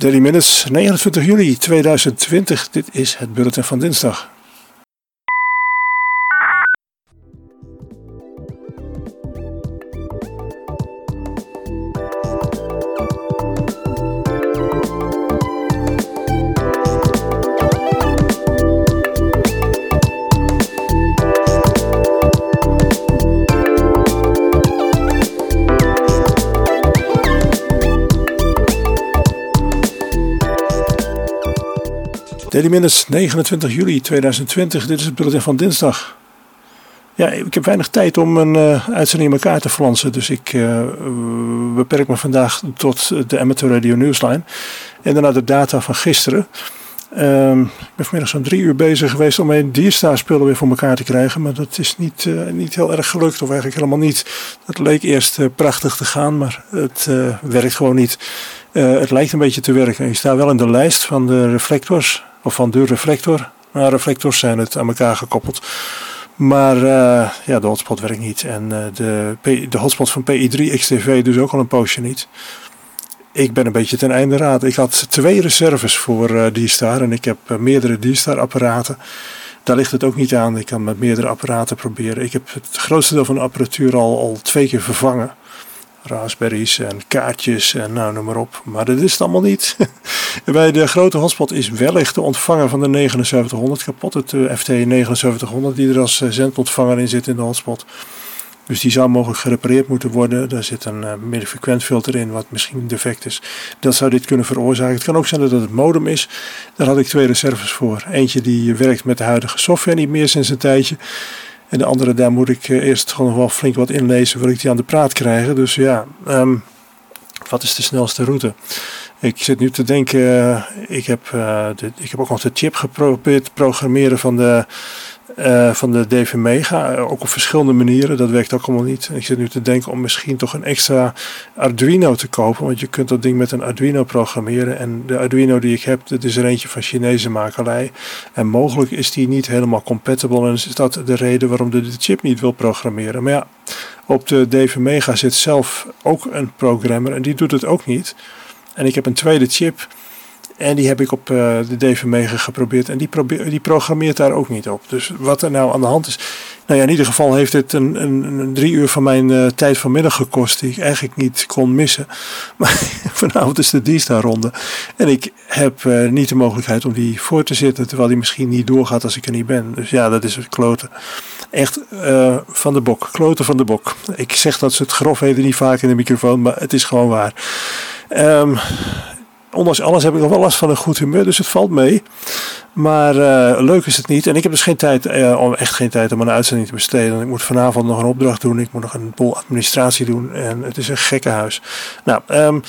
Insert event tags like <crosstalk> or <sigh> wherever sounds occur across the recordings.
Daily Minutes, 29 juli 2020. Dit is het bulletin van dinsdag. Daily Minutes, 29 juli 2020. Dit is het bulletin van dinsdag. Ja, ik heb weinig tijd om een uh, uitzending in elkaar te flansen. Dus ik uh, beperk me vandaag tot de Amateur Radio Newsline. En daarna de data van gisteren. Um, ik ben vanmiddag zo'n drie uur bezig geweest om mijn dierstaarspullen weer voor elkaar te krijgen. Maar dat is niet, uh, niet heel erg gelukt, of eigenlijk helemaal niet. Het leek eerst prachtig te gaan, maar het werkt gewoon niet. het lijkt een beetje te werken. Je staat wel in de lijst van de reflectors of van de reflector. Nou, reflectors zijn het aan elkaar gekoppeld. Maar uh, ja, de hotspot werkt niet. En uh, de, de hotspot van PI3 XTV dus ook al een poosje niet. Ik ben een beetje ten einde raad. Ik had twee reserves voor uh, D-Star en ik heb meerdere D-Star apparaten. Daar ligt het ook niet aan. Ik kan met meerdere apparaten proberen. Ik heb het grootste deel van de apparatuur al, al twee keer vervangen raspberries en kaartjes en nou noem maar op. Maar dat is het allemaal niet. <laughs> Bij de grote hotspot is wellicht de ontvanger van de 7900 kapot. Het eh, FT 7900 die er als eh, zendontvanger in zit in de hotspot. Dus die zou mogelijk gerepareerd moeten worden. Daar zit een uh, middenfrequent filter in wat misschien defect is. Dat zou dit kunnen veroorzaken. Het kan ook zijn dat het modem is. Daar had ik twee reserves voor. Eentje die werkt met de huidige software niet meer sinds een tijdje. En de andere, daar moet ik eh, eerst gewoon nog wel flink wat inlezen, wil ik die aan de praat krijgen. Dus ja, ehm, wat is de snelste route? Ik zit nu te denken, uh, ik, heb, de, ik heb ook nog de chip geprobeerd te programmeren van de uh, van de DV Mega. Eh, ook op verschillende manieren. Dat werkt ook allemaal niet. Ik zit nu te denken om misschien toch een extra Arduino te kopen. Want je kunt dat ding met een Arduino programmeren. En de Arduino die ik heb, dat is er eentje van Chinese makelij. En mogelijk is die niet helemaal compatible. En is dat de reden waarom de, de chip niet wil programmeren. Maar ja, op de DV Mega zit zelf ook een programmer. En die doet het ook niet. En ik heb een tweede chip en die heb ik op uh, de DV Mega geprobeerd. En die, probeer, die programmeert daar ook niet op. Dus wat er nou aan de hand is. Nou ja, in ieder geval heeft het een, een, een drie uur van mijn uh, tijd vanmiddag gekost. Die ik eigenlijk niet kon missen. <laughs> Maar vanavond is de Diestar ronde. En ik heb uh, niet de mogelijkheid om die voor te zitten. Terwijl die misschien niet doorgaat als ik er niet ben. Dus ja, dat is het kloten. Echt van de bok. Kloten van de bok. Ik zeg dat ze het grof weten niet vaak in de microfoon. Maar het is gewoon waar. Um, ondanks alles heb ik nog wel last van een goed humeur, dus het valt mee. Maar uh, leuk is het niet. En ik heb dus geen tijd, uh, echt geen tijd om een uitzending te besteden. Ik moet vanavond nog een opdracht doen. Ik moet nog een boel administratie doen. En het is een gekke huis. Nou, um,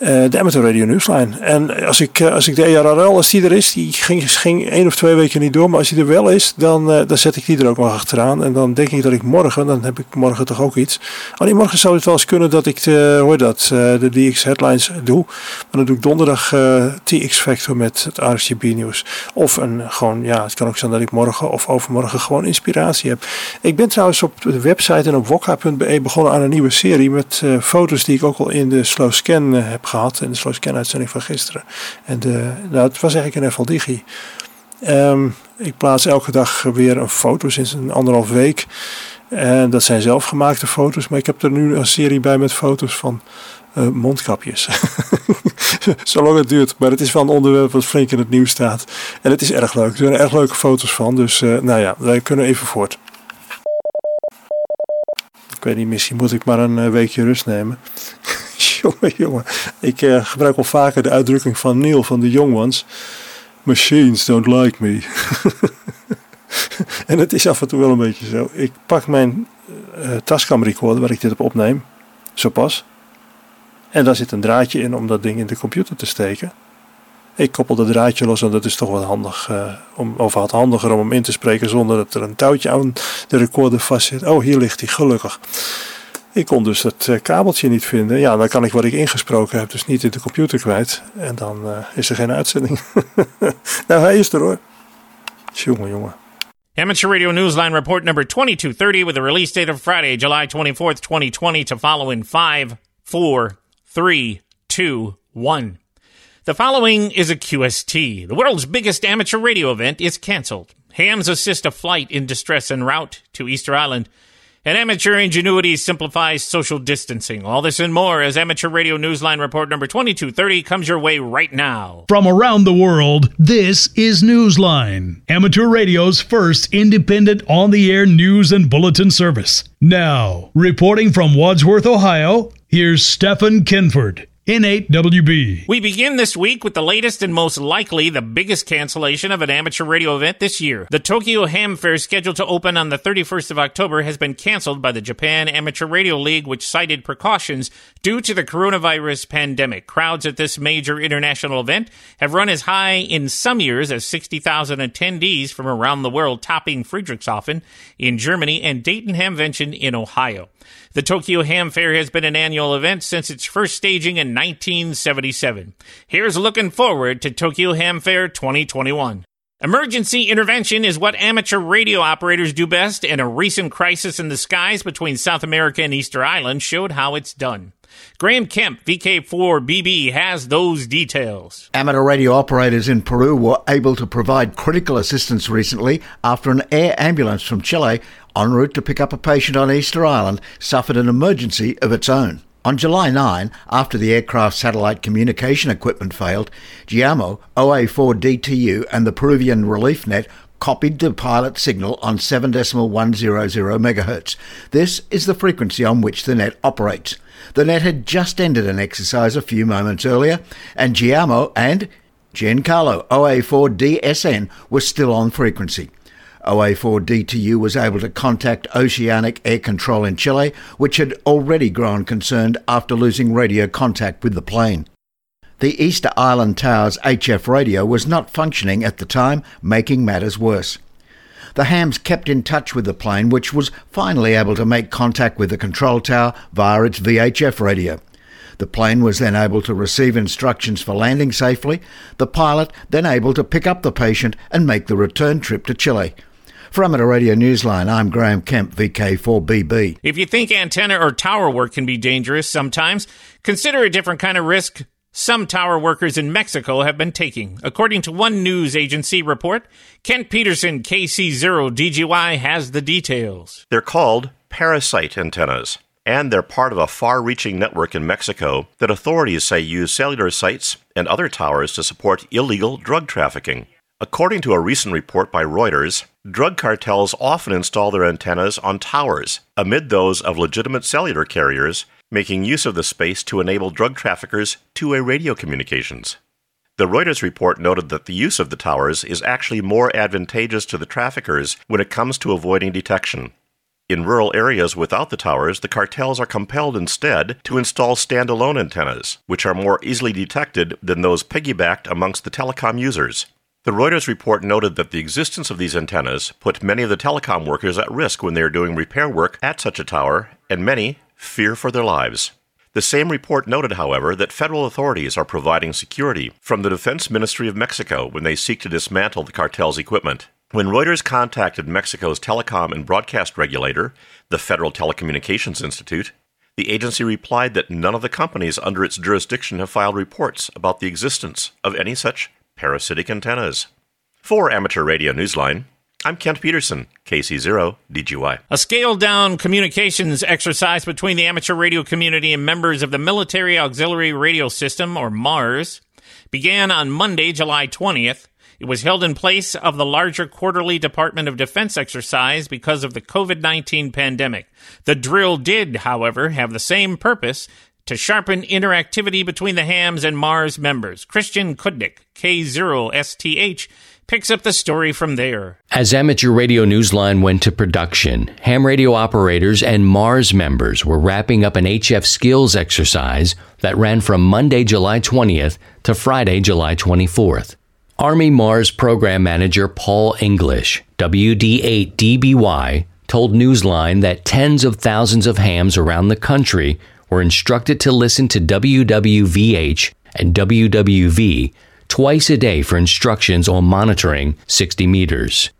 de Amateur Radio Newsline. En als ik, uh, als ik de ERRL, als die er is, die ging, ging één of twee weken niet door, maar als die er wel is, dan, uh, dan zet ik die er ook nog achteraan. En dan denk ik dat ik morgen, dan heb ik morgen toch ook iets. Alleen morgen zou het wel eens kunnen dat ik de, hoor dat, de DX headlines doe. Maar dan doe ik donderdag TX Factor met het RCB nieuws. Of een gewoon, ja, het kan ook zijn dat ik morgen of overmorgen gewoon inspiratie heb. Ik ben trouwens op de website en op wokka.be begonnen aan een nieuwe serie met foto's die ik ook al in de slow scan heb gehad in de Slow Scan uitzending van gisteren. En nou, het was eigenlijk een FL Digi. Um, ik plaats elke dag weer een foto sinds een anderhalf week. En dat zijn zelfgemaakte foto's, maar ik heb er nu een serie bij met foto's van uh, mondkapjes. <laughs> Zolang het duurt, maar het is wel een onderwerp wat flink in het nieuws staat. En het is erg leuk. Er zijn erg leuke foto's van, dus uh, nou ja, wij kunnen even voort. Ik weet niet, misschien moet ik maar een uh, weekje rust nemen. <laughs> <laughs> jongen, jongen. Ik uh, gebruik wel vaker de uitdrukking van Neil van de Young Ones. Machines don't like me. <laughs> en het is af en toe wel een beetje zo. Ik pak mijn uh, Tascam recorder waar ik dit op opneem. Zo pas. En daar zit een draadje in om dat ding in de computer te steken. Ik koppel dat draadje los en dat is toch wat handig. Uh, om, of wat handiger om hem in te spreken zonder dat er een touwtje aan de recorder vast zit. Oh, hier ligt hij, gelukkig. Ik kon dus het uh, kabeltje niet vinden. Ja, dan kan ik wat ik ingesproken heb dus niet in de computer kwijt. En dan uh, is er geen uitzending. <laughs> nou, hij is er hoor. Jongen, jongen. Amateur Radio Newsline report number 2230 with a release date of Friday, July 24th, 2020 to follow in 5, 4, 3, 2, 1. The following is a QST. The world's biggest amateur radio event is canceled. Hams assist a flight in distress en route to Easter Island. And amateur ingenuity simplifies social distancing. All this and more as Amateur Radio Newsline Report number 2230 comes your way right now. From around the world, this is Newsline, Amateur Radio's first independent on the air news and bulletin service. Now, reporting from Wadsworth, Ohio, here's Stephen Kinford. N8WB. We begin this week with the latest and most likely the biggest cancellation of an amateur radio event this year. The Tokyo Ham Fair, scheduled to open on the 31st of October, has been canceled by the Japan Amateur Radio League, which cited precautions due to the coronavirus pandemic. Crowds at this major international event have run as high in some years as 60,000 attendees from around the world, topping Friedrichshafen in Germany and Dayton Hamvention in Ohio. The Tokyo Ham Fair has been an annual event since its first staging in 1977. Here's looking forward to Tokyo Ham Fair 2021. Emergency intervention is what amateur radio operators do best, and a recent crisis in the skies between South America and Easter Island showed how it's done. Graham Kemp, VK4BB, has those details. Amateur radio operators in Peru were able to provide critical assistance recently after an air ambulance from Chile, en route to pick up a patient on Easter Island, suffered an emergency of its own. On July 9, after the aircraft's satellite communication equipment failed, GIAMO, OA4DTU, and the Peruvian Relief Net copied the pilot signal on 7.100 MHz. This is the frequency on which the net operates. The net had just ended an exercise a few moments earlier, and GIAMO and Giancarlo OA4DSN were still on frequency. OA4DTU was able to contact Oceanic Air Control in Chile, which had already grown concerned after losing radio contact with the plane. The Easter Island Tower's HF radio was not functioning at the time, making matters worse. The hams kept in touch with the plane, which was finally able to make contact with the control tower via its VHF radio. The plane was then able to receive instructions for landing safely, the pilot then able to pick up the patient and make the return trip to Chile. For Amateur Radio Newsline, I'm Graham Kemp, VK4BB. If you think antenna or tower work can be dangerous sometimes, consider a different kind of risk some tower workers in Mexico have been taking. According to one news agency report, Kent Peterson, KC0DGY, has the details. They're called parasite antennas, and they're part of a far reaching network in Mexico that authorities say use cellular sites and other towers to support illegal drug trafficking. According to a recent report by Reuters, drug cartels often install their antennas on towers amid those of legitimate cellular carriers, making use of the space to enable drug traffickers two way radio communications. The Reuters report noted that the use of the towers is actually more advantageous to the traffickers when it comes to avoiding detection. In rural areas without the towers, the cartels are compelled instead to install standalone antennas, which are more easily detected than those piggybacked amongst the telecom users. The Reuters report noted that the existence of these antennas put many of the telecom workers at risk when they are doing repair work at such a tower, and many fear for their lives. The same report noted, however, that federal authorities are providing security from the Defense Ministry of Mexico when they seek to dismantle the cartel's equipment. When Reuters contacted Mexico's telecom and broadcast regulator, the Federal Telecommunications Institute, the agency replied that none of the companies under its jurisdiction have filed reports about the existence of any such parasitic antennas. For Amateur Radio Newsline, I'm Kent Peterson, KC0 DGY. A scaled down communications exercise between the amateur radio community and members of the Military Auxiliary Radio System, or MARS, began on Monday, July 20th. It was held in place of the larger quarterly Department of Defense exercise because of the COVID 19 pandemic. The drill did, however, have the same purpose to sharpen interactivity between the hams and Mars members. Christian Cudnik, K0STH, picks up the story from there. As Amateur Radio Newsline went to production, ham radio operators and Mars members were wrapping up an HF skills exercise that ran from Monday, July 20th to Friday, July 24th. Army Mars program manager Paul English, WD8DBY, told Newsline that tens of thousands of hams around the country were instructed to listen to WWVH and WWV twice a day for instructions on monitoring 60 meters.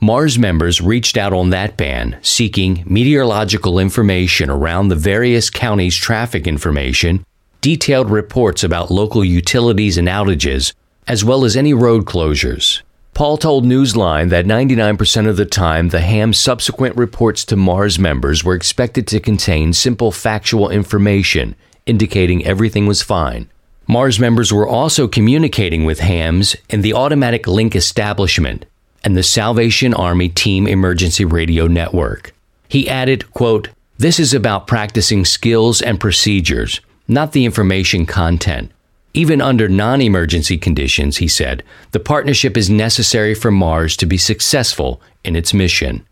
Mars members reached out on that band seeking meteorological information around the various counties' traffic information, detailed reports about local utilities and outages, as well as any road closures. Paul told Newsline that 99% of the time, the HAM's subsequent reports to Mars members were expected to contain simple factual information indicating everything was fine. Mars members were also communicating with HAMS in the Automatic Link Establishment and the Salvation Army Team Emergency Radio Network. He added, quote, This is about practicing skills and procedures, not the information content. Even under non emergency conditions, he said, the partnership is necessary for Mars to be successful in its mission.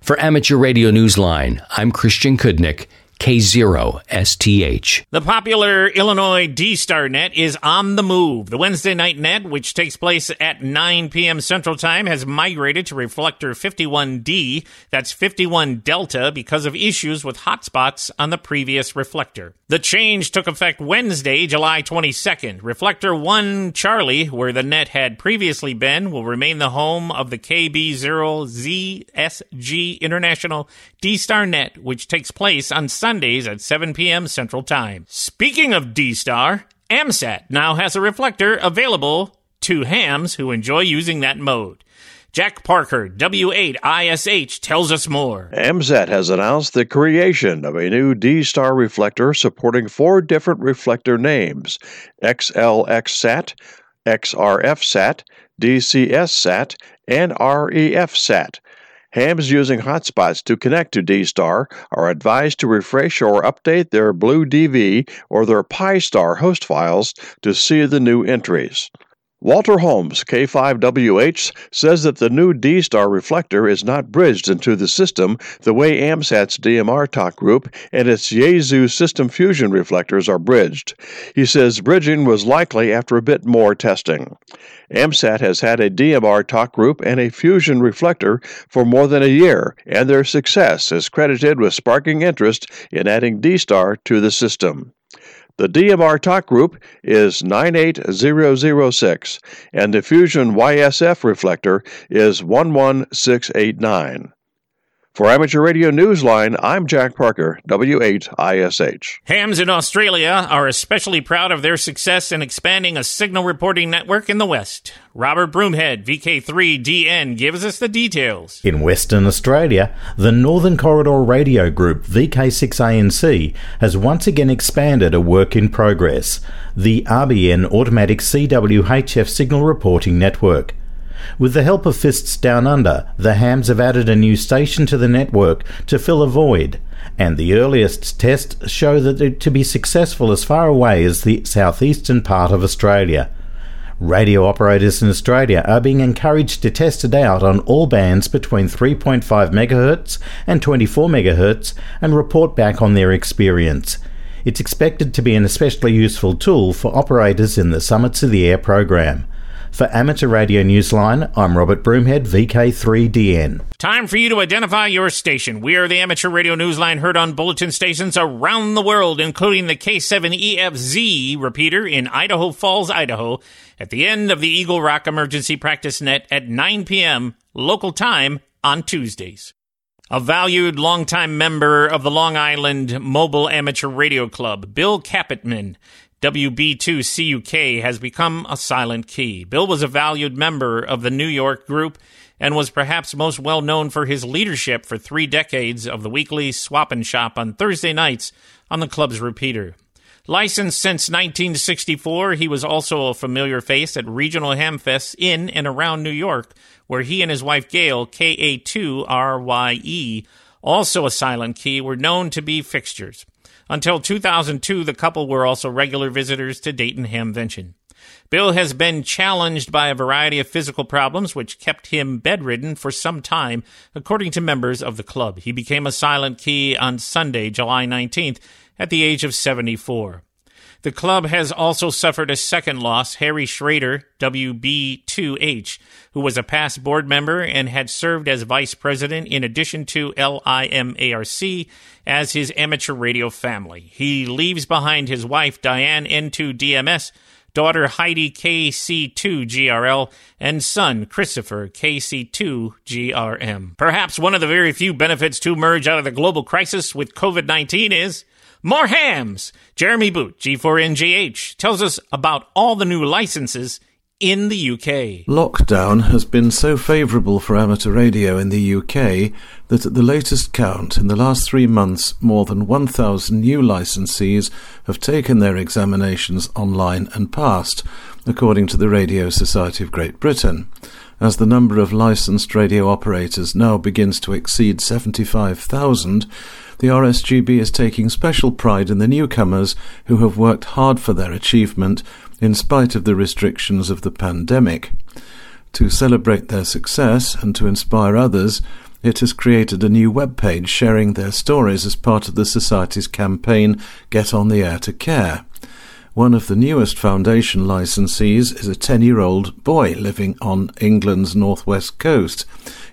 For Amateur Radio Newsline, I'm Christian Cudnik K0STH. The popular Illinois D Star Net is on the move. The Wednesday night net, which takes place at 9 p.m. Central Time, has migrated to reflector 51D, that's 51 Delta, because of issues with hotspots on the previous reflector. The change took effect Wednesday, July 22nd. Reflector 1 Charlie, where the net had previously been, will remain the home of the KB0ZSG International D Star Net, which takes place on Sunday Sundays at 7 p.m. Central Time. Speaking of D Star, AMSAT now has a reflector available to hams who enjoy using that mode. Jack Parker, W8ISH, tells us more. AMSAT has announced the creation of a new D Star reflector supporting four different reflector names XLXSAT, XRFSAT, DCSSAT, and REFSAT. Hams using hotspots to connect to D-Star are advised to refresh or update their Blue DV or their Pi-Star host files to see the new entries. Walter Holmes, K5WH, says that the new D Star reflector is not bridged into the system the way AMSAT's DMR talk group and its Yaesu System Fusion reflectors are bridged. He says bridging was likely after a bit more testing. AMSAT has had a DMR talk group and a Fusion reflector for more than a year, and their success is credited with sparking interest in adding D Star to the system. The DMR talk group is 98006, and the Fusion YSF reflector is 11689. For Amateur Radio Newsline, I'm Jack Parker, W8ISH. Hams in Australia are especially proud of their success in expanding a signal reporting network in the West. Robert Broomhead, VK3DN, gives us the details. In Western Australia, the Northern Corridor Radio Group, VK6ANC, has once again expanded a work in progress, the RBN Automatic CWHF Signal Reporting Network. With the help of Fists Down Under, the Hams have added a new station to the network to fill a void, and the earliest tests show that it to be successful as far away as the southeastern part of Australia. Radio operators in Australia are being encouraged to test it out on all bands between 3.5 MHz and 24 MHz and report back on their experience. It's expected to be an especially useful tool for operators in the Summits of the Air program. For Amateur Radio Newsline, I'm Robert Broomhead, VK3DN. Time for you to identify your station. We are the Amateur Radio Newsline heard on bulletin stations around the world, including the K7EFZ repeater in Idaho Falls, Idaho, at the end of the Eagle Rock Emergency Practice Net at 9 p.m. local time on Tuesdays. A valued longtime member of the Long Island Mobile Amateur Radio Club, Bill Capitman, WB2CUK has become a silent key. Bill was a valued member of the New York group and was perhaps most well known for his leadership for three decades of the weekly swap and shop on Thursday nights on the club's repeater. Licensed since 1964, he was also a familiar face at regional hamfests in and around New York, where he and his wife Gail, KA2RYE, also a silent key, were known to be fixtures. Until 2002, the couple were also regular visitors to Dayton Hamvention. Bill has been challenged by a variety of physical problems which kept him bedridden for some time, according to members of the club. He became a silent key on Sunday, July 19th, at the age of 74. The club has also suffered a second loss, Harry Schrader, WB2H, who was a past board member and had served as vice president in addition to LIMARC as his amateur radio family. He leaves behind his wife, Diane N2DMS, daughter Heidi KC2GRL, and son Christopher KC2GRM. Perhaps one of the very few benefits to emerge out of the global crisis with COVID 19 is More hams! Jeremy Boot, G4NJH, tells us about all the new licenses in the UK. Lockdown has been so favourable for amateur radio in the UK that at the latest count, in the last three months, more than 1,000 new licensees have taken their examinations online and passed, according to the Radio Society of Great Britain. As the number of licensed radio operators now begins to exceed 75,000, the RSGB is taking special pride in the newcomers who have worked hard for their achievement in spite of the restrictions of the pandemic. To celebrate their success and to inspire others, it has created a new web page sharing their stories as part of the Society's campaign Get on the Air to Care. One of the newest foundation licensees is a 10 year old boy living on England's northwest coast.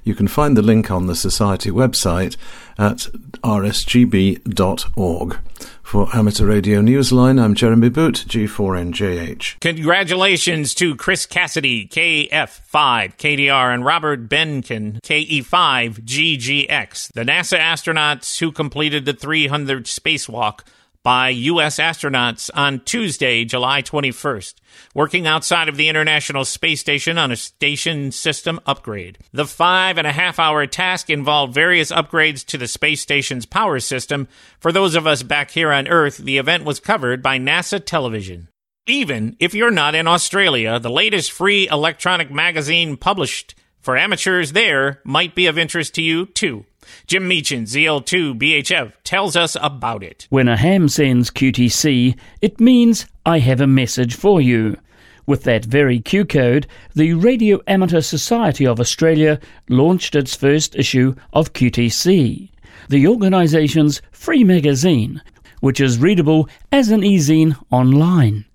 You can find the link on the Society website at rsgb.org. For Amateur Radio Newsline, I'm Jeremy Boot, G4NJH. Congratulations to Chris Cassidy, KF5KDR, and Robert Behnken, KE5GGX, the NASA astronauts who completed the 300 spacewalk by U.S. astronauts on Tuesday, July 21st, working outside of the International Space Station on a station system upgrade. The five and a half hour task involved various upgrades to the space station's power system. For those of us back here on Earth, the event was covered by NASA television. Even if you're not in Australia, the latest free electronic magazine published for amateurs there might be of interest to you too. Jim Meechan, ZL2BHF, tells us about it. When a ham sends QTC, it means I have a message for you. With that very Q code, the Radio Amateur Society of Australia launched its first issue of QTC, the organisation's free magazine, which is readable as an e-zine online.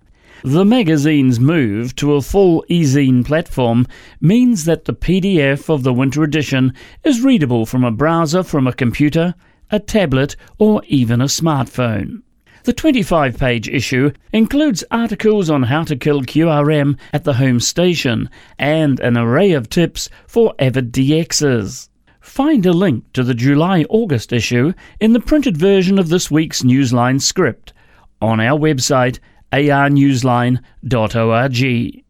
The magazine's move to a full e-zine platform means that the PDF of the winter edition is readable from a browser from a computer, a tablet, or even a smartphone. The 25 page issue includes articles on how to kill QRM at the home station and an array of tips for avid DXs. Find a link to the July August issue in the printed version of this week's Newsline script on our website arnewsline.org.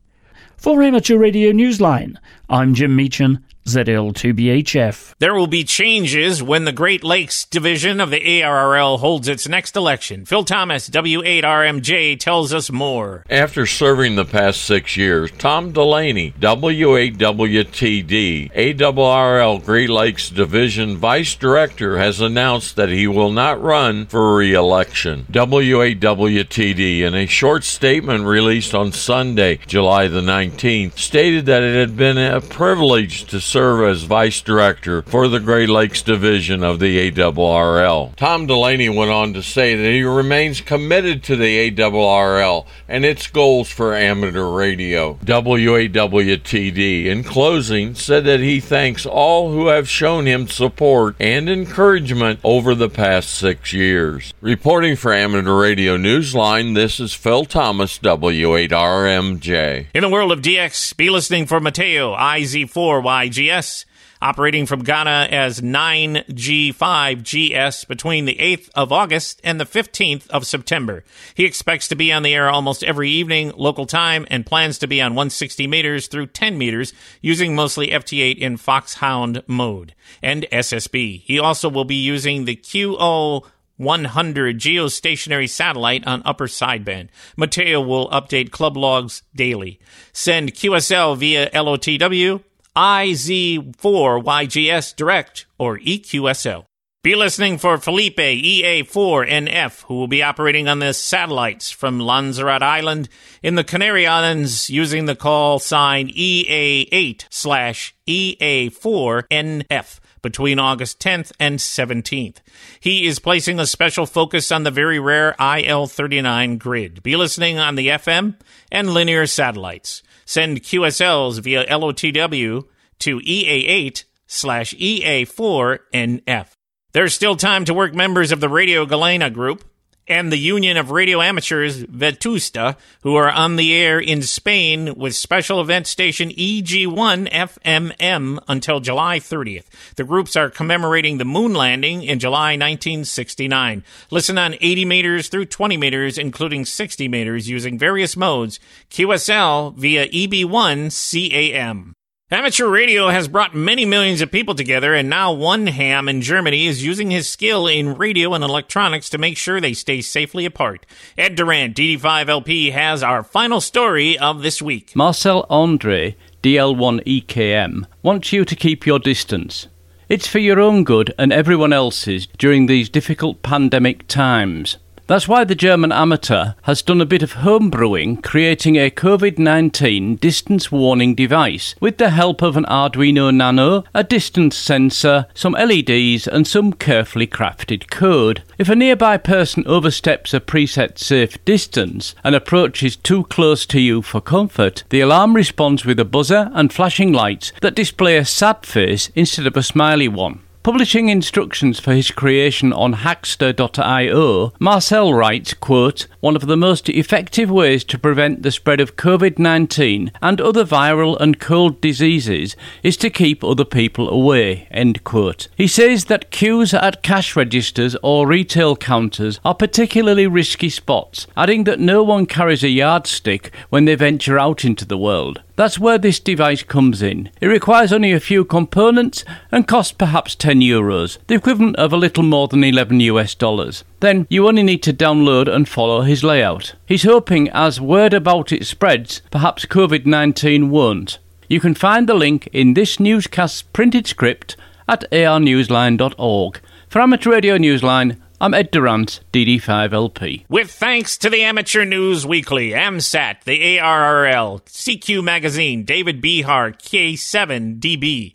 For Amateur Radio Newsline, I'm Jim Meechan, ZL2BHF. There will be changes when the Great Lakes Division of the ARRL holds its next election. Phil Thomas, W8RMJ, tells us more. After serving the past six years, Tom Delaney, W8WTD, ARRL Great Lakes Division Vice Director, has announced that he will not run for re election. W8WTD, in a short statement released on Sunday, July the 19th, stated that it had been a privilege to serve as vice director for the Great Lakes Division of the ARRL. Tom Delaney went on to say that he remains committed to the ARRL and its goals for amateur radio. W8WTD, in closing, said that he thanks all who have shown him support and encouragement over the past six years. Reporting for Amateur Radio Newsline, this is Phil Thomas, W8RMJ. In the world of DX, be listening for Mateo, IZ4YG. GS, operating from Ghana as 9G5GS between the 8th of August and the 15th of September. He expects to be on the air almost every evening, local time, and plans to be on 160 meters through 10 meters, using mostly FT8 in Foxhound mode and SSB. He also will be using the QO 100 geostationary satellite on upper sideband. Mateo will update club logs daily. Send QSL via LOTW IZ4YGS Direct, or EQSO. Be listening for Felipe EA4NF, who will be operating on the satellites from Lanzarote Island in the Canary Islands using the call sign EA8 slash EA4NF between August 10th and 17th. He is placing a special focus on the very rare IL39 grid. Be listening on the FM and linear satellites. Send QSLs via LOTW to EA8 slash EA4NF. There's still time to work members of the Radio Galena group. And the Union of Radio Amateurs Vetusta, who are on the air in Spain with special event station EG1 FMM until July 30th. The groups are commemorating the moon landing in July 1969. Listen on 80 meters through 20 meters, including 60 meters, using various modes, QSL via EB1 CAM. Amateur radio has brought many millions of people together, and now one ham in Germany is using his skill in radio and electronics to make sure they stay safely apart. Ed Durant, DD5LP, has our final story of this week. Marcel Andre, DL1EKM, wants you to keep your distance. It's for your own good and everyone else's during these difficult pandemic times. That's why the German amateur has done a bit of homebrewing, creating a COVID 19 distance warning device with the help of an Arduino Nano, a distance sensor, some LEDs, and some carefully crafted code. If a nearby person oversteps a preset safe distance and approaches too close to you for comfort, the alarm responds with a buzzer and flashing lights that display a sad face instead of a smiley one. Publishing instructions for his creation on Hackster.io, Marcel writes, quote, One of the most effective ways to prevent the spread of COVID 19 and other viral and cold diseases is to keep other people away. End quote. He says that queues at cash registers or retail counters are particularly risky spots, adding that no one carries a yardstick when they venture out into the world. That's where this device comes in. It requires only a few components and costs perhaps 10 euros, the equivalent of a little more than 11 US dollars. Then you only need to download and follow his layout. He's hoping as word about it spreads, perhaps COVID 19 won't. You can find the link in this newscast's printed script at arnewsline.org. For Amateur Radio Newsline, I'm Ed Durant, DD5LP. With thanks to the Amateur News Weekly, AMSAT, the ARRL, CQ Magazine, David Behar, K7DB,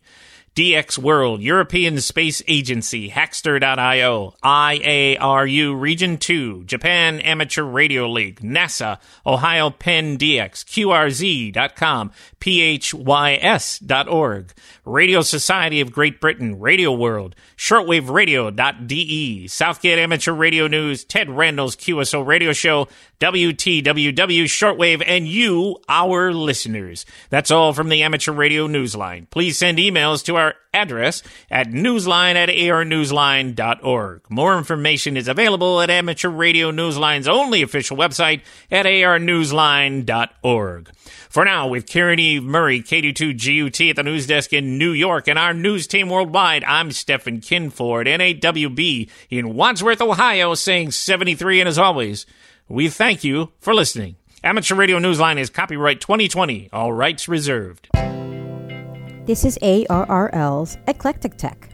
DX World, European Space Agency, Hackster.io, IARU Region 2, Japan Amateur Radio League, NASA, Ohio Penn DX, QRZ.com, PHYS.org, Radio Society of Great Britain, Radio World, shortwaveradio.de, Southgate Amateur Radio News, Ted Randall's QSO Radio Show, WTWW Shortwave, and you, our listeners. That's all from the Amateur Radio Newsline. Please send emails to our address at newsline at arnewsline.org. More information is available at Amateur Radio Newsline's only official website at arnewsline.org. For now, with Caryn Eve Murray, KD2GUT at the news desk in New York, and our news team worldwide, I'm Stephen Kinford, N8WB in Wadsworth, Ohio, saying 73, and as always, we thank you for listening. Amateur Radio Newsline is copyright 2020, all rights reserved. This is ARRL's Eclectic Tech,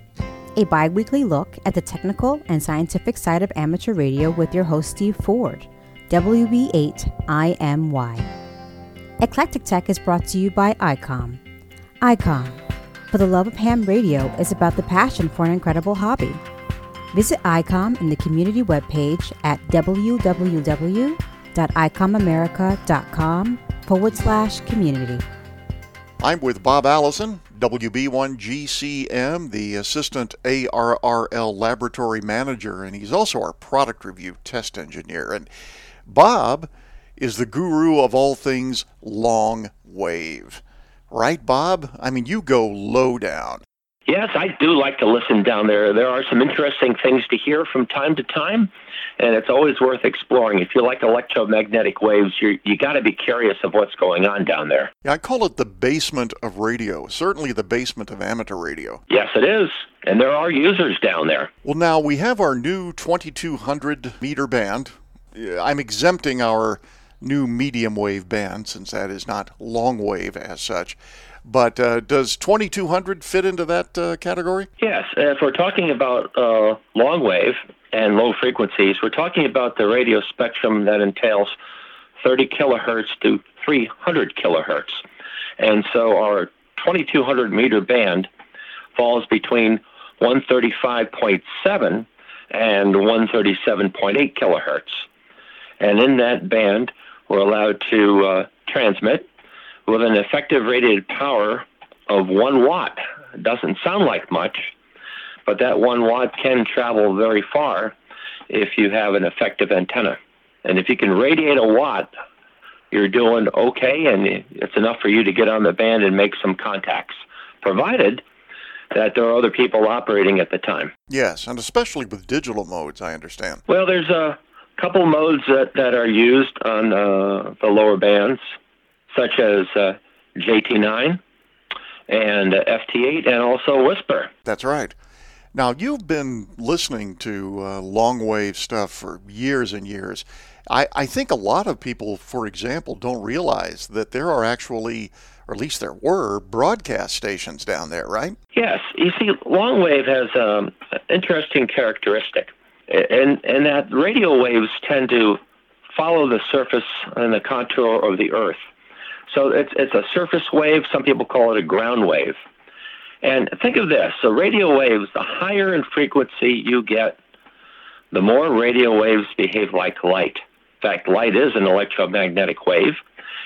a bi weekly look at the technical and scientific side of amateur radio with your host Steve Ford, WB8IMY. Eclectic Tech is brought to you by ICOM. ICOM, for the love of ham radio, is about the passion for an incredible hobby. Visit ICOM in the community webpage at www.icomamerica.com forward slash community. I'm with Bob Allison, WB1GCM, the Assistant ARRL Laboratory Manager, and he's also our product review test engineer. And Bob is the guru of all things long wave. Right, Bob? I mean, you go low down. Yes, I do like to listen down there. There are some interesting things to hear from time to time, and it's always worth exploring. If you like electromagnetic waves, you you got to be curious of what's going on down there. Yeah, I call it the basement of radio. Certainly the basement of amateur radio. Yes, it is. And there are users down there. Well, now we have our new 2200 meter band. I'm exempting our new medium wave band since that is not long wave as such. But uh, does 2200 fit into that uh, category? Yes. If we're talking about uh, long wave and low frequencies, we're talking about the radio spectrum that entails 30 kilohertz to 300 kilohertz. And so our 2200 meter band falls between 135.7 and 137.8 kilohertz. And in that band, we're allowed to uh, transmit with an effective rated power of one watt. It doesn't sound like much, but that one watt can travel very far if you have an effective antenna. And if you can radiate a watt, you're doing okay, and it's enough for you to get on the band and make some contacts, provided that there are other people operating at the time. Yes, and especially with digital modes, I understand. Well, there's a couple modes that, that are used on uh, the lower bands, such as uh, JT9 and uh, FT8, and also WSPR. That's right. Now, you've been listening to uh, long wave stuff for years and years. I, I think a lot of people, for example, don't realize that there are actually, or at least there were, broadcast stations down there, right? Yes. You see, long wave has um, an interesting characteristic, and, and that radio waves tend to follow the surface and the contour of the Earth. So it's, it's a surface wave. Some people call it a ground wave. And think of this so, radio waves, the higher in frequency you get, the more radio waves behave like light. In fact, light is an electromagnetic wave,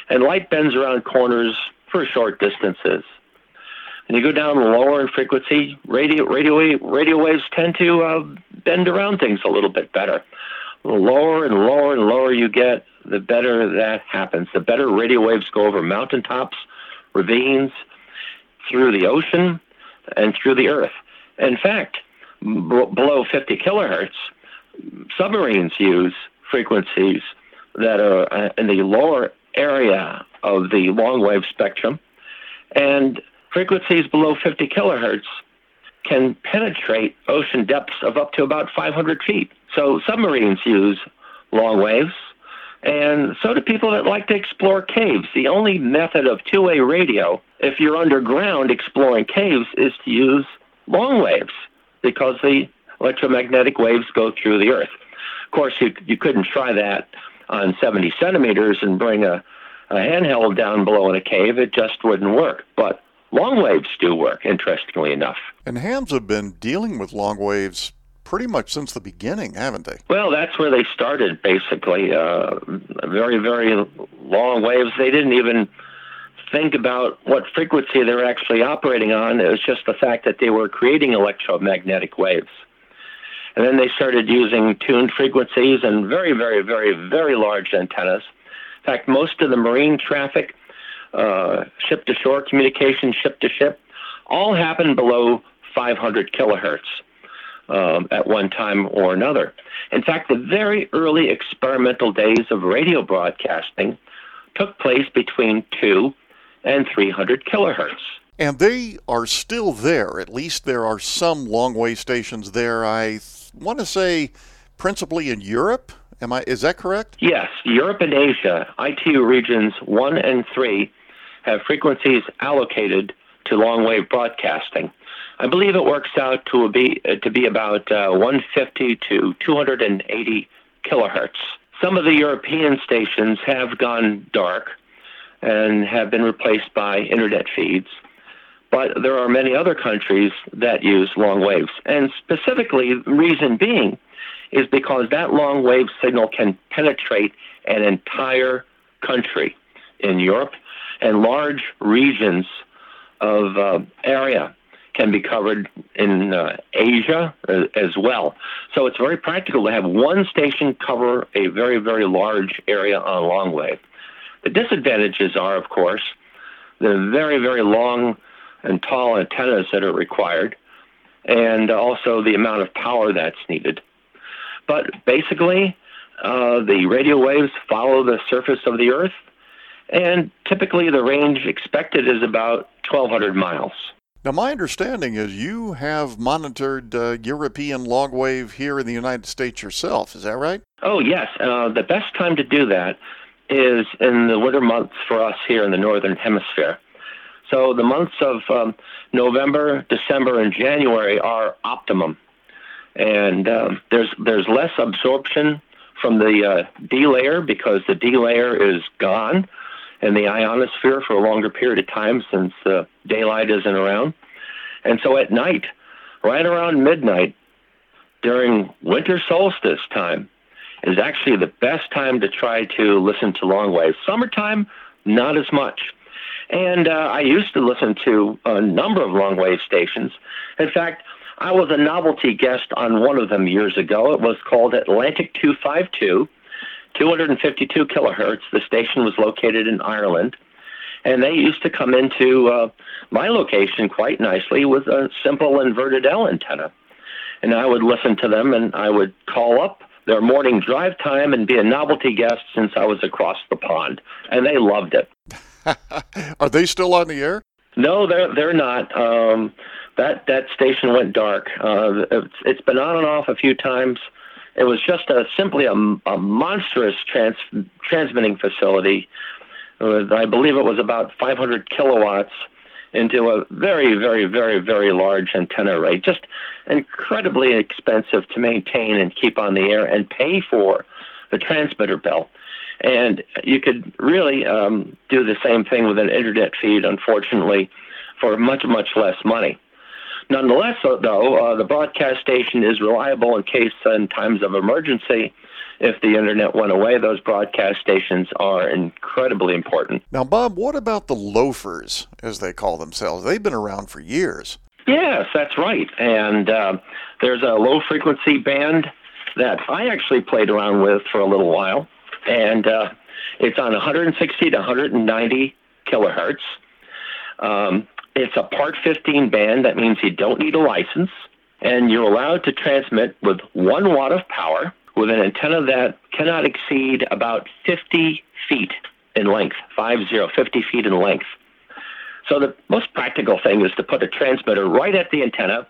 and light bends around corners for short distances. And you go down lower in frequency, radio, radio, radio waves tend to uh, bend around things a little bit better. Lower and lower and lower you get, the better that happens. The better radio waves go over mountaintops, ravines, through the ocean, and through the earth. In fact, b- below 50 kilohertz, submarines use frequencies that are uh, in the lower area of the long wave spectrum, and frequencies below 50 kilohertz can penetrate ocean depths of up to about 500 feet. So submarines use long waves, and so do people that like to explore caves. The only method of two way radio, if you're underground exploring caves, is to use long waves because the electromagnetic waves go through the earth. Of course, you, you couldn't try that on 70 centimeters and bring a, a handheld down below in a cave. It just wouldn't work. But long waves do work, interestingly enough. And hams have been dealing with long waves pretty much since the beginning, haven't they? Well, that's where they started, basically. Uh, very, very long waves. They didn't even think about what frequency they were actually operating on. It was just the fact that they were creating electromagnetic waves. And then they started using tuned frequencies and very, very, very, very large antennas. In fact, most of the marine traffic, uh, ship to shore communication, ship to ship, all happened below 500 kilohertz um, at one time or another. In fact, the very early experimental days of radio broadcasting took place between 2 and 300 kilohertz. And they are still there. At least there are some long wave stations there. I th- want to say principally in Europe. Am I is that correct? Yes, Europe and Asia, ITU regions 1 and 3 have frequencies allocated to long wave broadcasting. I believe it works out to be uh, to be about uh, 150 to 280 kilohertz. Some of the European stations have gone dark and have been replaced by internet feeds, but there are many other countries that use long waves, and specifically, the reason being is because that long wave signal can penetrate an entire country in Europe and large regions of uh, area can be covered in uh, Asia uh, as well. So it's very practical to have one station cover a very, very large area on long wave. The disadvantages are, of course, the very, very long and tall antennas that are required, and also the amount of power that's needed. But basically, uh, the radio waves follow the surface of the Earth, and typically the range expected is about 1,200 miles. Now, my understanding is you have monitored uh, European long wave here in the United States yourself. Is that right? Oh, yes. Uh, the best time to do that is in the winter months for us here in the Northern Hemisphere. So the months of um, November, December, and January are optimum. And um, there's, there's less absorption from the uh, D layer because the D layer is gone in the ionosphere for a longer period of time since uh, daylight isn't around. And so at night, right around midnight, during winter solstice time, is actually the best time to try to listen to long wave. Summertime, not as much. And uh, I used to listen to a number of long wave stations. In fact, I was a novelty guest on one of them years ago. It was called Atlantic 252, 252 kilohertz. The station was located in Ireland. And they used to come into uh, my location quite nicely with a simple inverted L antenna. And I would listen to them and I would call up their morning drive time and be a novelty guest since I was across the pond. And they loved it. <laughs> Are they still on the air? No, they're they're not. Um, that that station went dark. Uh, it's, it's been on and off a few times. It was just a simply a, a monstrous trans, transmitting facility. I believe it was about 500 kilowatts into a very, very, very, very large antenna array. Just incredibly expensive to maintain and keep on the air and pay for the transmitter bill. And you could really um, do the same thing with an internet feed, unfortunately, for much, much less money. Nonetheless, though, uh, the broadcast station is reliable in case in times of emergency. If the internet went away, those broadcast stations are incredibly important. Now, Bob, what about the LowFERs, as they call themselves? They've been around for years. Yes, that's right. And uh, there's a low frequency band that I actually played around with for a little while and uh, it's on 160 to 190 kilohertz. Um, it's a Part 15 band. That means you don't need a license, and you're allowed to transmit with one watt of power with an antenna that cannot exceed about 50 feet in length, 50, 50 feet in length. So the most practical thing is to put a transmitter right at the antenna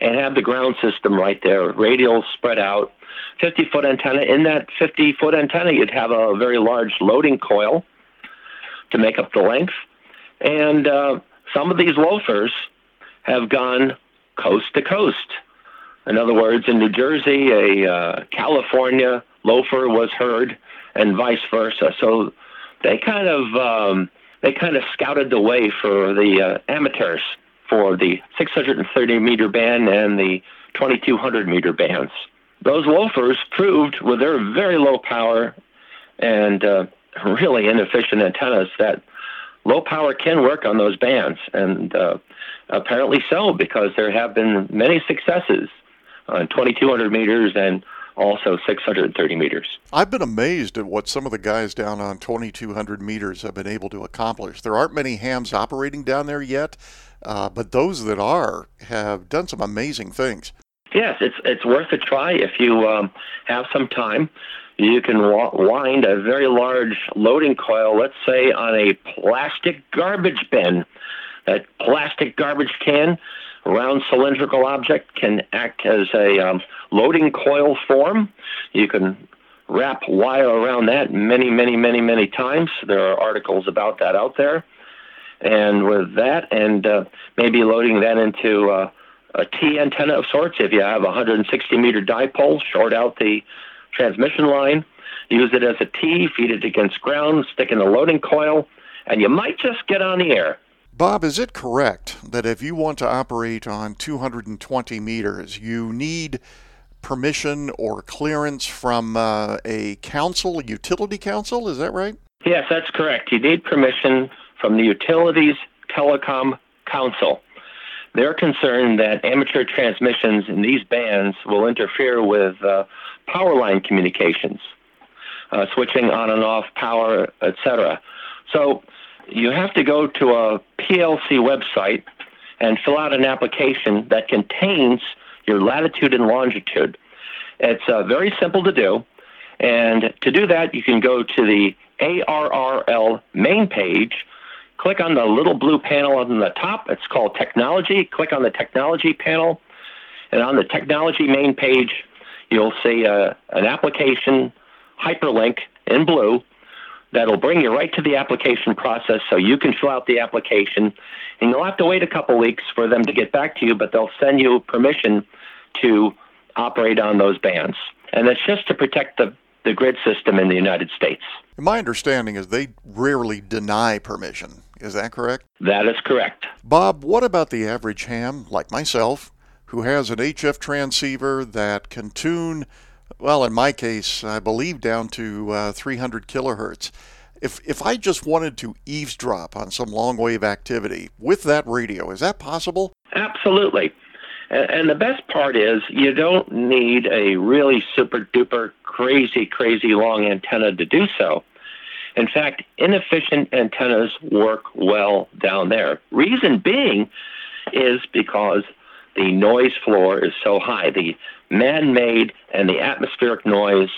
and have the ground system right there, radials spread out, 50 foot antenna. In that 50 foot antenna, you'd have a very large loading coil to make up the length. And uh, some of these LowFERs have gone coast to coast. In other words, in New Jersey, a uh, California LowFER was heard, and vice versa. So they kind of um, they kind of scouted the way for the uh, amateurs for the 630 meter band and the 2200 meter bands those LowFERs proved with their very low power and uh, really inefficient antennas that low power can work on those bands, and uh, apparently so because there have been many successes on 2200 meters and also 630 meters. I've been amazed at what some of the guys down on 2200 meters have been able to accomplish. There aren't many hams operating down there yet, uh, but those that are have done some amazing things. Yes, it's it's worth a try if you um, have some time. You can wind a very large loading coil, let's say, on a plastic garbage bin. That plastic garbage can, round cylindrical object, can act as a um, loading coil form. You can wrap wire around that many, many, many, many times. There are articles about that out there. And with that, and uh, maybe loading that into uh, a T antenna of sorts. If you have a 160 meter dipole, short out the transmission line, use it as a T, feed it against ground, stick in a loading coil, and you might just get on the air. Bob, is it correct that if you want to operate on 220 meters, you need permission or clearance from uh, a council, utility council? Is that right? Yes, that's correct. You need permission from the Utilities Telecom Council. They're concerned that amateur transmissions in these bands will interfere with uh, power line communications, uh, switching on and off power, etc. So you have to go to a PLC website and fill out an application that contains your latitude and longitude. It's uh, very simple to do. And to do that, you can go to the ARRL main page click on the little blue panel on the top. It's called Technology. Click on the Technology panel, and on the Technology main page, you'll see uh, an application hyperlink in blue that'll bring you right to the application process so you can fill out the application. And you'll have to wait a couple weeks for them to get back to you, but they'll send you permission to operate on those bands. And it's just to protect the, the grid system in the United States. My understanding is they rarely deny permission. Is that correct? That is correct. Bob, what about the average ham, like myself, who has an HF transceiver that can tune, well, in my case, I believe down to uh, 300 kilohertz? If, if I just wanted to eavesdrop on some long wave activity with that radio, is that possible? Absolutely. And, and the best part is you don't need a really super duper crazy, crazy long antenna to do so. In fact, inefficient antennas work well down there. Reason being is because the noise floor is so high. The man made and the atmospheric noise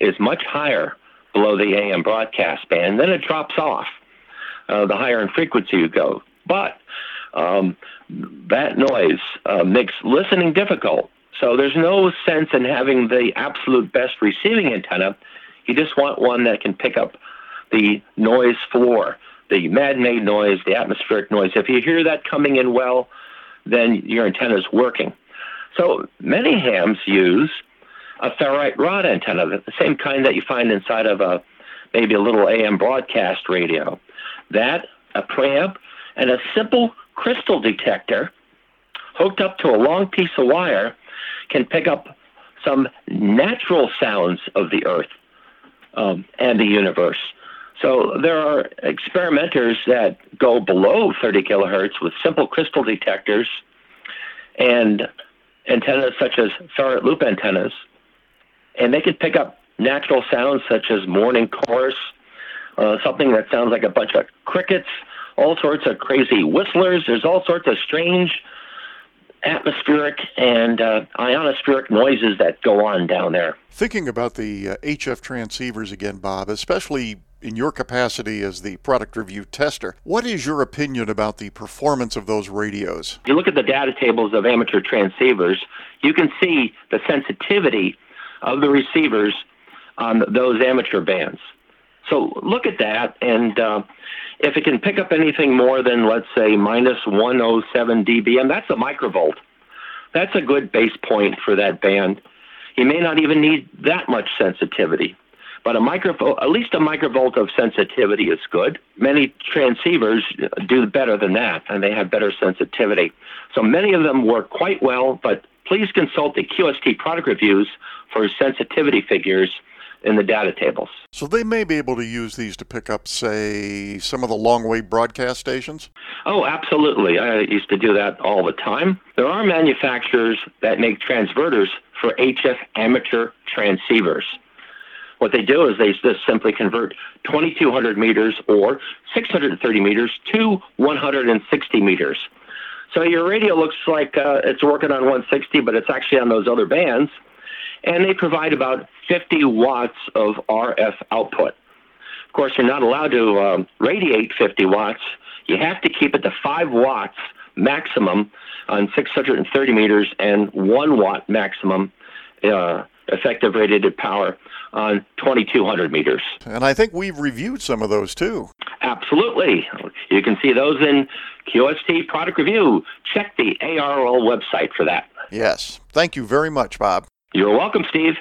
is much higher below the AM broadcast band. Then it drops off uh, the higher in frequency you go. But um, that noise uh, makes listening difficult. So there's no sense in having the absolute best receiving antenna. You just want one that can pick up the noise floor, the man-made noise, the atmospheric noise. If you hear that coming in well, then your antenna is working. So many hams use a ferrite rod antenna, the same kind that you find inside of a maybe a little AM broadcast radio. That, a preamp, and a simple crystal detector hooked up to a long piece of wire can pick up some natural sounds of the earth um, and the universe. So there are experimenters that go below 30 kilohertz with simple crystal detectors and antennas such as ferrite loop antennas, and they can pick up natural sounds such as morning chorus, uh, something that sounds like a bunch of crickets, all sorts of crazy whistlers. There's all sorts of strange atmospheric and uh, ionospheric noises that go on down there. Thinking about the uh, HF transceivers again, Bob, especially in your capacity as the product review tester, what is your opinion about the performance of those radios? If you look at the data tables of amateur transceivers, you can see the sensitivity of the receivers on those amateur bands. So look at that, and uh, if it can pick up anything more than, let's say, minus 107 dBm, that's a microvolt. That's a good base point for that band. You may not even need that much sensitivity. But a microvolt, at least a microvolt of sensitivity is good. Many transceivers do better than that, and they have better sensitivity. So many of them work quite well, but please consult the QST product reviews for sensitivity figures in the data tables. So they may be able to use these to pick up, say, some of the long wave broadcast stations? Oh, absolutely. I used to do that all the time. There are manufacturers that make transverters for HF amateur transceivers. What they do is they just simply convert 2200 meters or 630 meters to 160 meters. So your radio looks like uh, it's working on 160, but it's actually on those other bands and they provide about 50 watts of RF output. Of course, you're not allowed to um, radiate 50 watts. You have to keep it to 5 watts maximum on 630 meters and 1 watt maximum uh, effective radiated power on 2200 meters. And I think we've reviewed some of those too. Absolutely. You can see those in QST Product Review. Check the ARRL website for that. Yes. Thank you very much, Bob. You're welcome, Steve.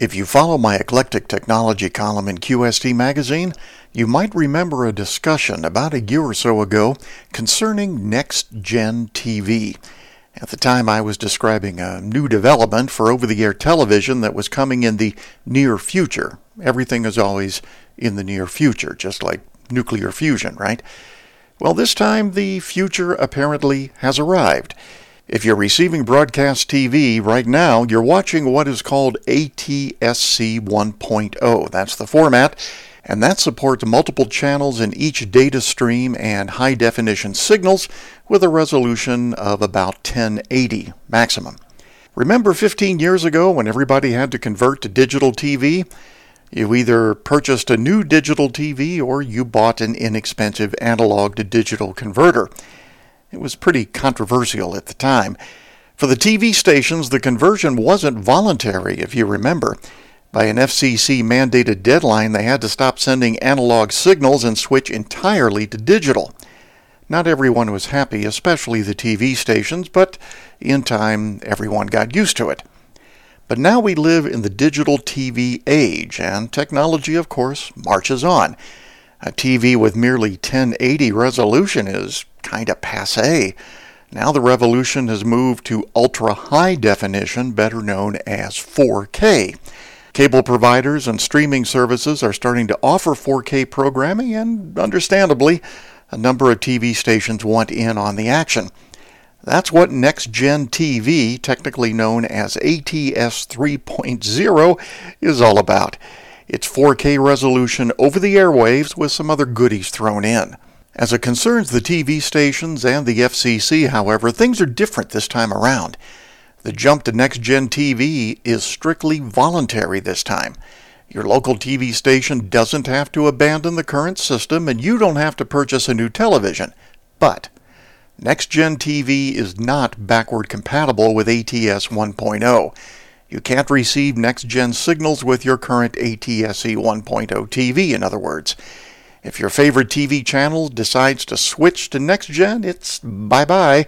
If you follow my eclectic technology column in QST magazine, you might remember a discussion about a year or so ago concerning next gen TV. At the time, I was describing a new development for over the air television that was coming in the near future. Everything is always in the near future, just like nuclear fusion, right? Well, this time the future apparently has arrived. If you're receiving broadcast TV right now, you're watching what is called ATSC 1.0. That's the format, and that supports multiple channels in each data stream and high definition signals with a resolution of about 1080 maximum. Remember 15 years ago when everybody had to convert to digital TV? You either purchased a new digital TV or you bought an inexpensive analog to digital converter. It was pretty controversial at the time. For the TV stations, the conversion wasn't voluntary, if you remember. By an FCC mandated deadline, they had to stop sending analog signals and switch entirely to digital. Not everyone was happy, especially the TV stations, but in time, everyone got used to it. But now we live in the digital TV age, and technology, of course, marches on. A TV with merely 1080 resolution is kind of passe. Now the revolution has moved to ultra high definition, better known as 4K. Cable providers and streaming services are starting to offer 4K programming, and understandably, a number of TV stations want in on the action. That's what Next Gen TV, technically known as ATSC 3.0, is all about. It's 4K resolution over the airwaves with some other goodies thrown in. As it concerns the TV stations and the FCC, however, things are different this time around. The jump to Next Gen TV is strictly voluntary this time. Your local TV station doesn't have to abandon the current system, and you don't have to purchase a new television. But Next Gen TV is not backward compatible with ATSC 1.0. You can't receive next gen signals with your current ATSC 1.0 TV, in other words. If your favorite TV channel decides to switch to next gen, it's bye bye,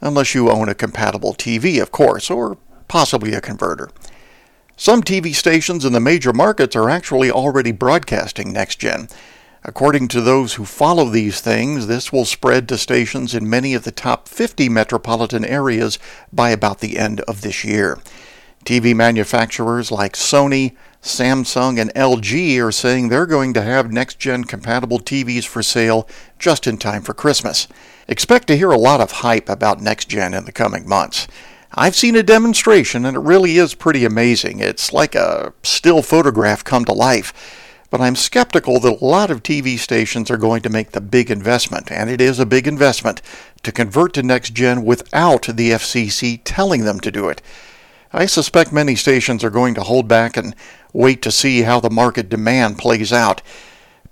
unless you own a compatible TV, of course, or possibly a converter. Some TV stations in the major markets are actually already broadcasting next gen. According to those who follow these things, this will spread to stations in many of the top 50 metropolitan areas by about the end of this year. TV manufacturers like Sony, Samsung, and LG are saying they're going to have next gen compatible TVs for sale just in time for Christmas. Expect to hear a lot of hype about next gen in the coming months. I've seen a demonstration and it really is pretty amazing. It's like a still photograph come to life. But I'm skeptical that a lot of TV stations are going to make the big investment, and it is a big investment, to convert to next gen without the FCC telling them to do it. I suspect many stations are going to hold back and wait to see how the market demand plays out.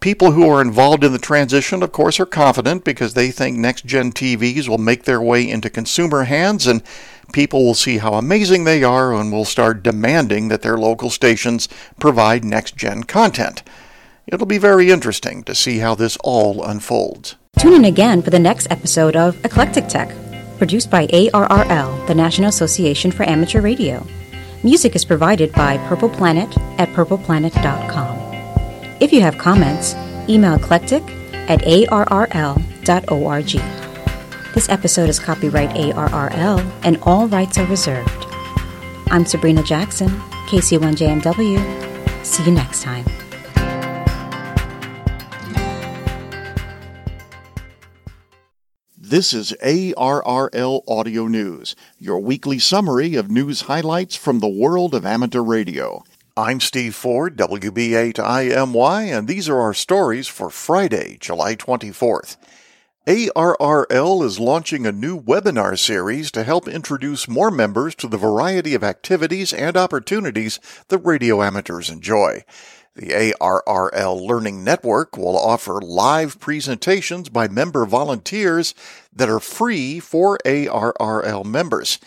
People who are involved in the transition, of course, are confident because they think next gen TVs will make their way into consumer hands and people will see how amazing they are and will start demanding that their local stations provide next gen content. It'll be very interesting to see how this all unfolds. Tune in again for the next episode of Eclectic Tech, produced by ARRL, the National Association for Amateur Radio. Music is provided by Purple Planet at purpleplanet.com. If you have comments, email eclectic at arrl.org. This episode is copyright ARRL and all rights are reserved. I'm Sabrina Jackson, KC1JMW. See you next time. This is ARRL Audio News, your weekly summary of news highlights from the world of amateur radio. I'm Steve Ford, WB8IMY, and these are our stories for Friday, July 24th. ARRL is launching a new webinar series to help introduce more members to the variety of activities and opportunities that radio amateurs enjoy. The ARRL Learning Network will offer live presentations by member volunteers that are free for ARRL members.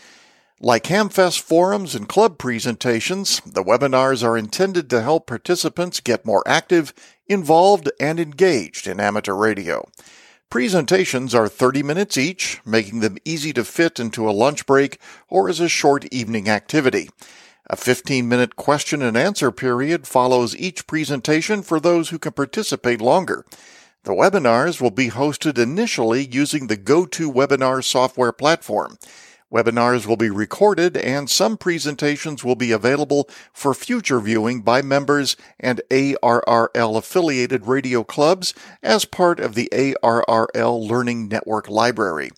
Like Hamfest forums and club presentations, the webinars are intended to help participants get more active, involved, and engaged in amateur radio. Presentations are 30 minutes each, making them easy to fit into a lunch break or as a short evening activity. A 15 minute question and answer period follows each presentation for those who can participate longer. The webinars will be hosted initially using the GoToWebinar software platform. Webinars will be recorded and some presentations will be available for future viewing by members and ARRL affiliated radio clubs as part of the ARRL Learning Network library.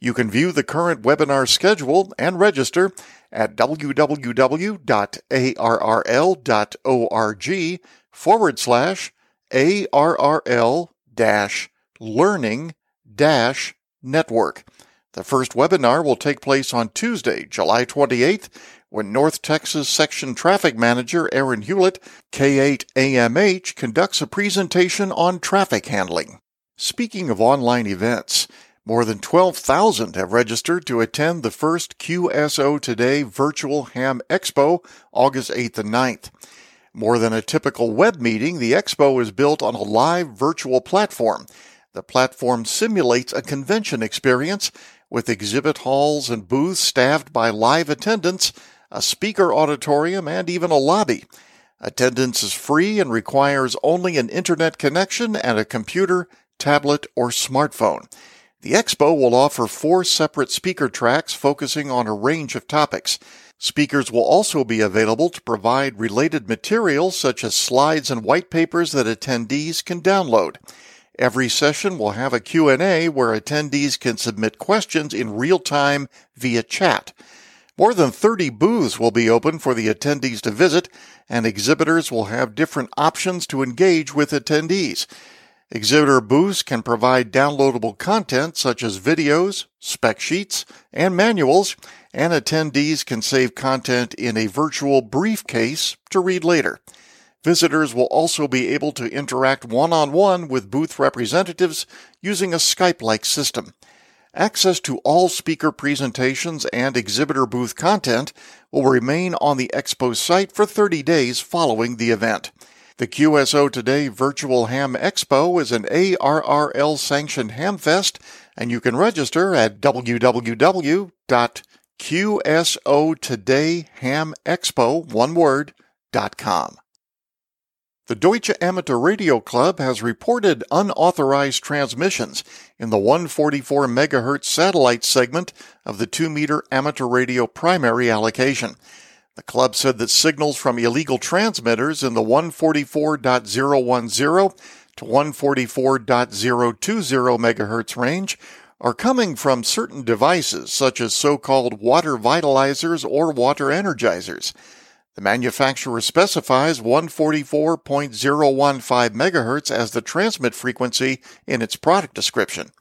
You can view the current webinar schedule and register at www.arrl.org forward slash ARRL dash learning dash network. The first webinar will take place on Tuesday, July 28th, when North Texas Section Traffic Manager Aaron Hewlett, K8AMH, conducts a presentation on traffic handling. Speaking of online events, more than 12,000 have registered to attend the first QSO Today Virtual Ham Expo, August 8th and 9th. More than a typical web meeting, the expo is built on a live virtual platform. The platform simulates a convention experience with exhibit halls and booths staffed by live attendants, a speaker auditorium, and even a lobby. Attendance is free and requires only an internet connection and a computer, tablet, or smartphone. The expo will offer four separate speaker tracks focusing on a range of topics. Speakers will also be available to provide related materials such as slides and white papers that attendees can download. Every session will have a Q&A where attendees can submit questions in real time via chat. More than 30 booths will be open for the attendees to visit, and exhibitors will have different options to engage with attendees. Exhibitor booths can provide downloadable content such as videos, spec sheets, and manuals, and attendees can save content in a virtual briefcase to read later. Visitors will also be able to interact one on one with booth representatives using a Skype like system. Access to all speaker presentations and exhibitor booth content will remain on the Expo site for 30 days following the event. The QSO Today Virtual Ham Expo is an ARRL sanctioned hamfest, and you can register at www.qsotodayhamexpo.com. The Deutsche Amateur Radio Club has reported unauthorized transmissions in the 144 MHz satellite segment of the 2 meter amateur radio primary allocation. The club said that signals from illegal transmitters in the 144.010 to 144.020 MHz range are coming from certain devices such as so-called water vitalizers or water energizers. The manufacturer specifies 144.015 MHz as the transmit frequency in its product description.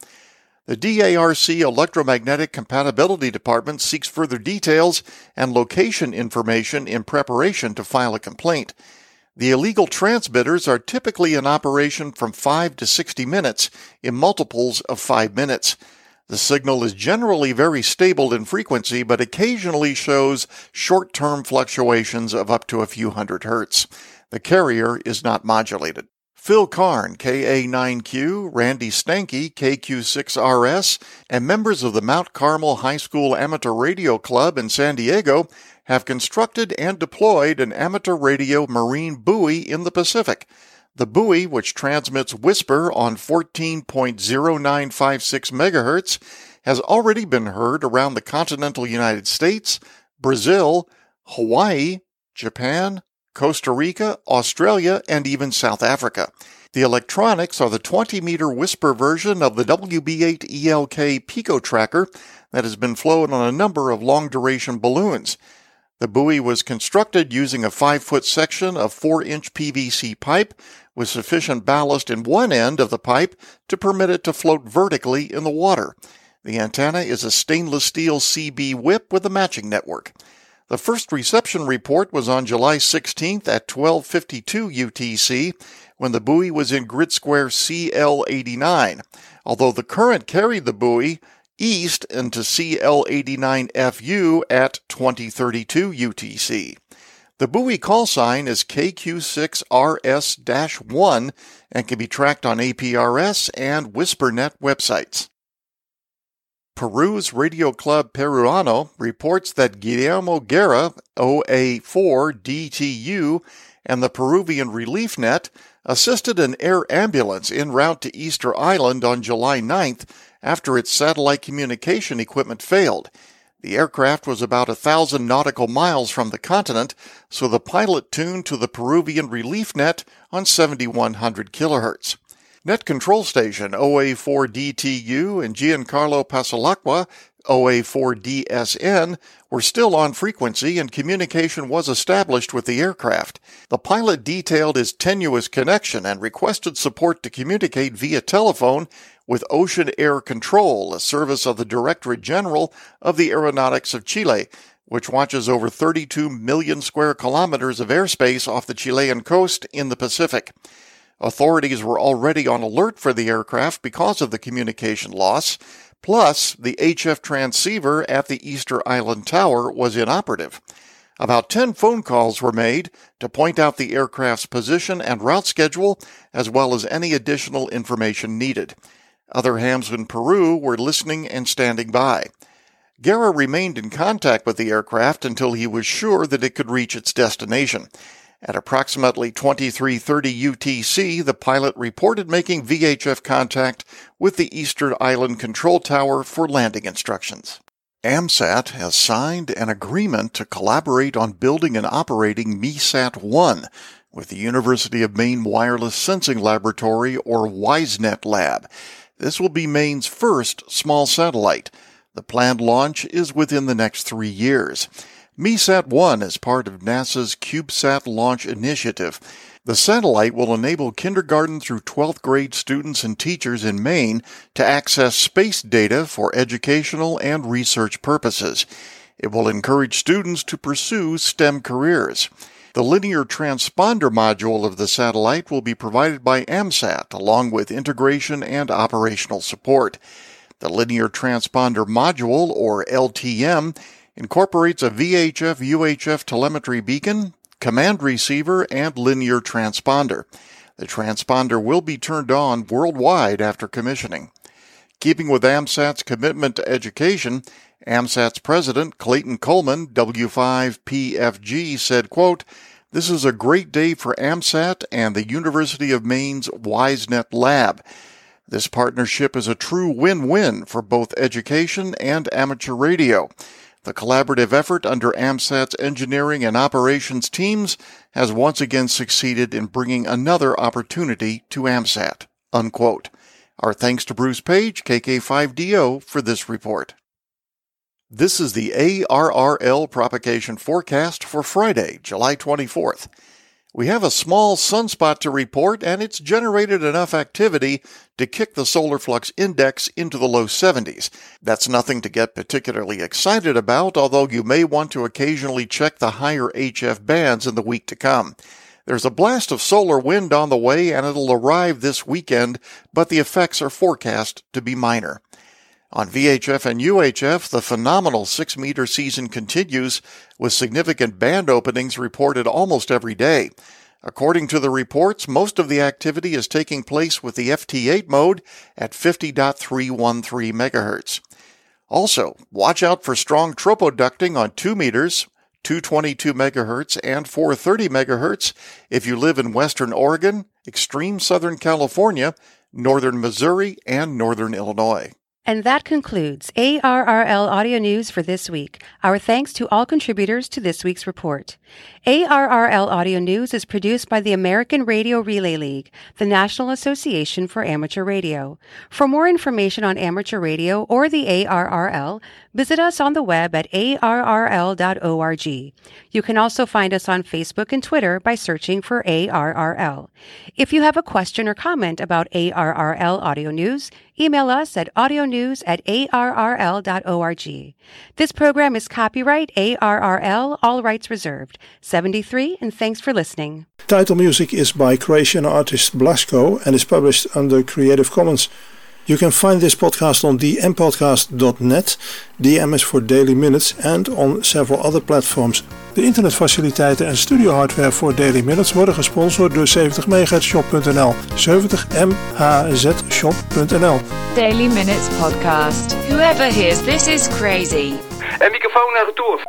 The DARC Electromagnetic Compatibility Department seeks further details and location information in preparation to file a complaint. The illegal transmitters are typically in operation from 5 to 60 minutes in multiples of 5 minutes. The signal is generally very stable in frequency, but occasionally shows short term fluctuations of up to a few hundred hertz. The carrier is not modulated. Phil Karn, KA9Q, Randy Stanky, KQ6RS, and members of the Mount Carmel High School Amateur Radio Club in San Diego have constructed and deployed an amateur radio marine buoy in the Pacific. The buoy, which transmits WSPR on 14.0956 MHz, has already been heard around the continental United States, Brazil, Hawaii, Japan, Costa Rica, Australia, and even South Africa. The electronics are the 20 meter WSPR version of the WB8 ELK Pico tracker that has been flown on a number of long duration balloons. The buoy was constructed using a 5 foot section of 4 inch PVC pipe with sufficient ballast in one end of the pipe to permit it to float vertically in the water. The antenna is a stainless steel CB whip with a matching network. The first reception report was on July 16th at 12:52 UTC when the buoy was in grid square CL89. Although the current carried the buoy east into CL89FU at 2032 UTC. The buoy call sign is KQ6RS-1 and can be tracked on APRS and WSPRnet websites. Peru's Radio Club Peruano reports that Guillermo Guerra, OA4DTU, and the Peruvian Relief Net assisted an air ambulance en route to Easter Island on July 9th after its satellite communication equipment failed. The aircraft was about a thousand nautical miles from the continent, so the pilot tuned to the Peruvian Relief Net on 7100 kilohertz. Net Control Station OA4DTU and Giancarlo Pasalacqua OA4DSN were still on frequency and communication was established with the aircraft. The pilot detailed his tenuous connection and requested support to communicate via telephone with Ocean Air Control, a service of the Directorate General of the Aeronautics of Chile, which watches over 32 million square kilometers of airspace off the Chilean coast in the Pacific. Authorities were already on alert for the aircraft because of the communication loss. Plus, the HF transceiver at the Easter Island Tower was inoperative. About 10 phone calls were made to point out the aircraft's position and route schedule, as well as any additional information needed. Other hams in Peru were listening and standing by. Guerra remained in contact with the aircraft until he was sure that it could reach its destination. At approximately 2330 UTC, the pilot reported making VHF contact with the Easter Island Control Tower for landing instructions. AMSAT has signed an agreement to collaborate on building and operating MESAT 1, with the University of Maine Wireless Sensing Laboratory, or WISENet Lab. This will be Maine's first small satellite. The planned launch is within the next three years. MESAT 1 is part of NASA's CubeSat launch initiative. The satellite will enable kindergarten through 12th grade students and teachers in Maine to access space data for educational and research purposes. It will encourage students to pursue STEM careers. The linear transponder module of the satellite will be provided by AMSAT along with integration and operational support. The linear transponder module, or LTM, incorporates a VHF UHF telemetry beacon, command receiver, and linear transponder. The transponder will be turned on worldwide after commissioning. Keeping with AMSAT's commitment to education, AMSAT's president, Clayton Coleman, W5PFG, said, quote, This is a great day for AMSAT and the University of Maine's WISENet Lab. This partnership is a true win-win for both education and amateur radio. The collaborative effort under AMSAT's engineering and operations teams has once again succeeded in bringing another opportunity to AMSAT. Unquote. Our thanks to Bruce Page, KK5DO, for this report. This is the ARRL propagation forecast for Friday, July 24th. We have a small sunspot to report, and it's generated enough activity to kick the solar flux index into the low 70s. That's nothing to get particularly excited about, although you may want to occasionally check the higher HF bands in the week to come. There's a blast of solar wind on the way, and it'll arrive this weekend, but the effects are forecast to be minor. On VHF and UHF, the phenomenal 6 meter season continues with significant band openings reported almost every day. According to the reports, most of the activity is taking place with the FT8 mode at 50.313 MHz. Also, watch out for strong tropoducting on 2 meters, 222 MHz, and 430 MHz if you live in western Oregon, extreme southern California, northern Missouri, and northern Illinois. And that concludes ARRL Audio News for this week. Our thanks to all contributors to this week's report. ARRL Audio News is produced by the American Radio Relay League, the National Association for Amateur Radio. For more information on amateur radio or the ARRL, visit us on the web at arrl.org. You can also find us on Facebook and Twitter by searching for ARRL. If you have a question or comment about ARRL Audio News, email us at audionews at arrl.org. This program is copyright ARRL, all rights reserved. 73, and thanks for listening. Title music is by Croatian artist Blasko and is published under Creative Commons. You can find this podcast on dmpodcast.net, DM is for Daily Minutes, and on several other platforms. De internetfaciliteiten en studiohardware voor Daily Minutes worden gesponsord door 70mhzshop.nl. 70mhzshop.nl. Daily Minutes Podcast. Whoever hears this is crazy. En microfoon naar retour.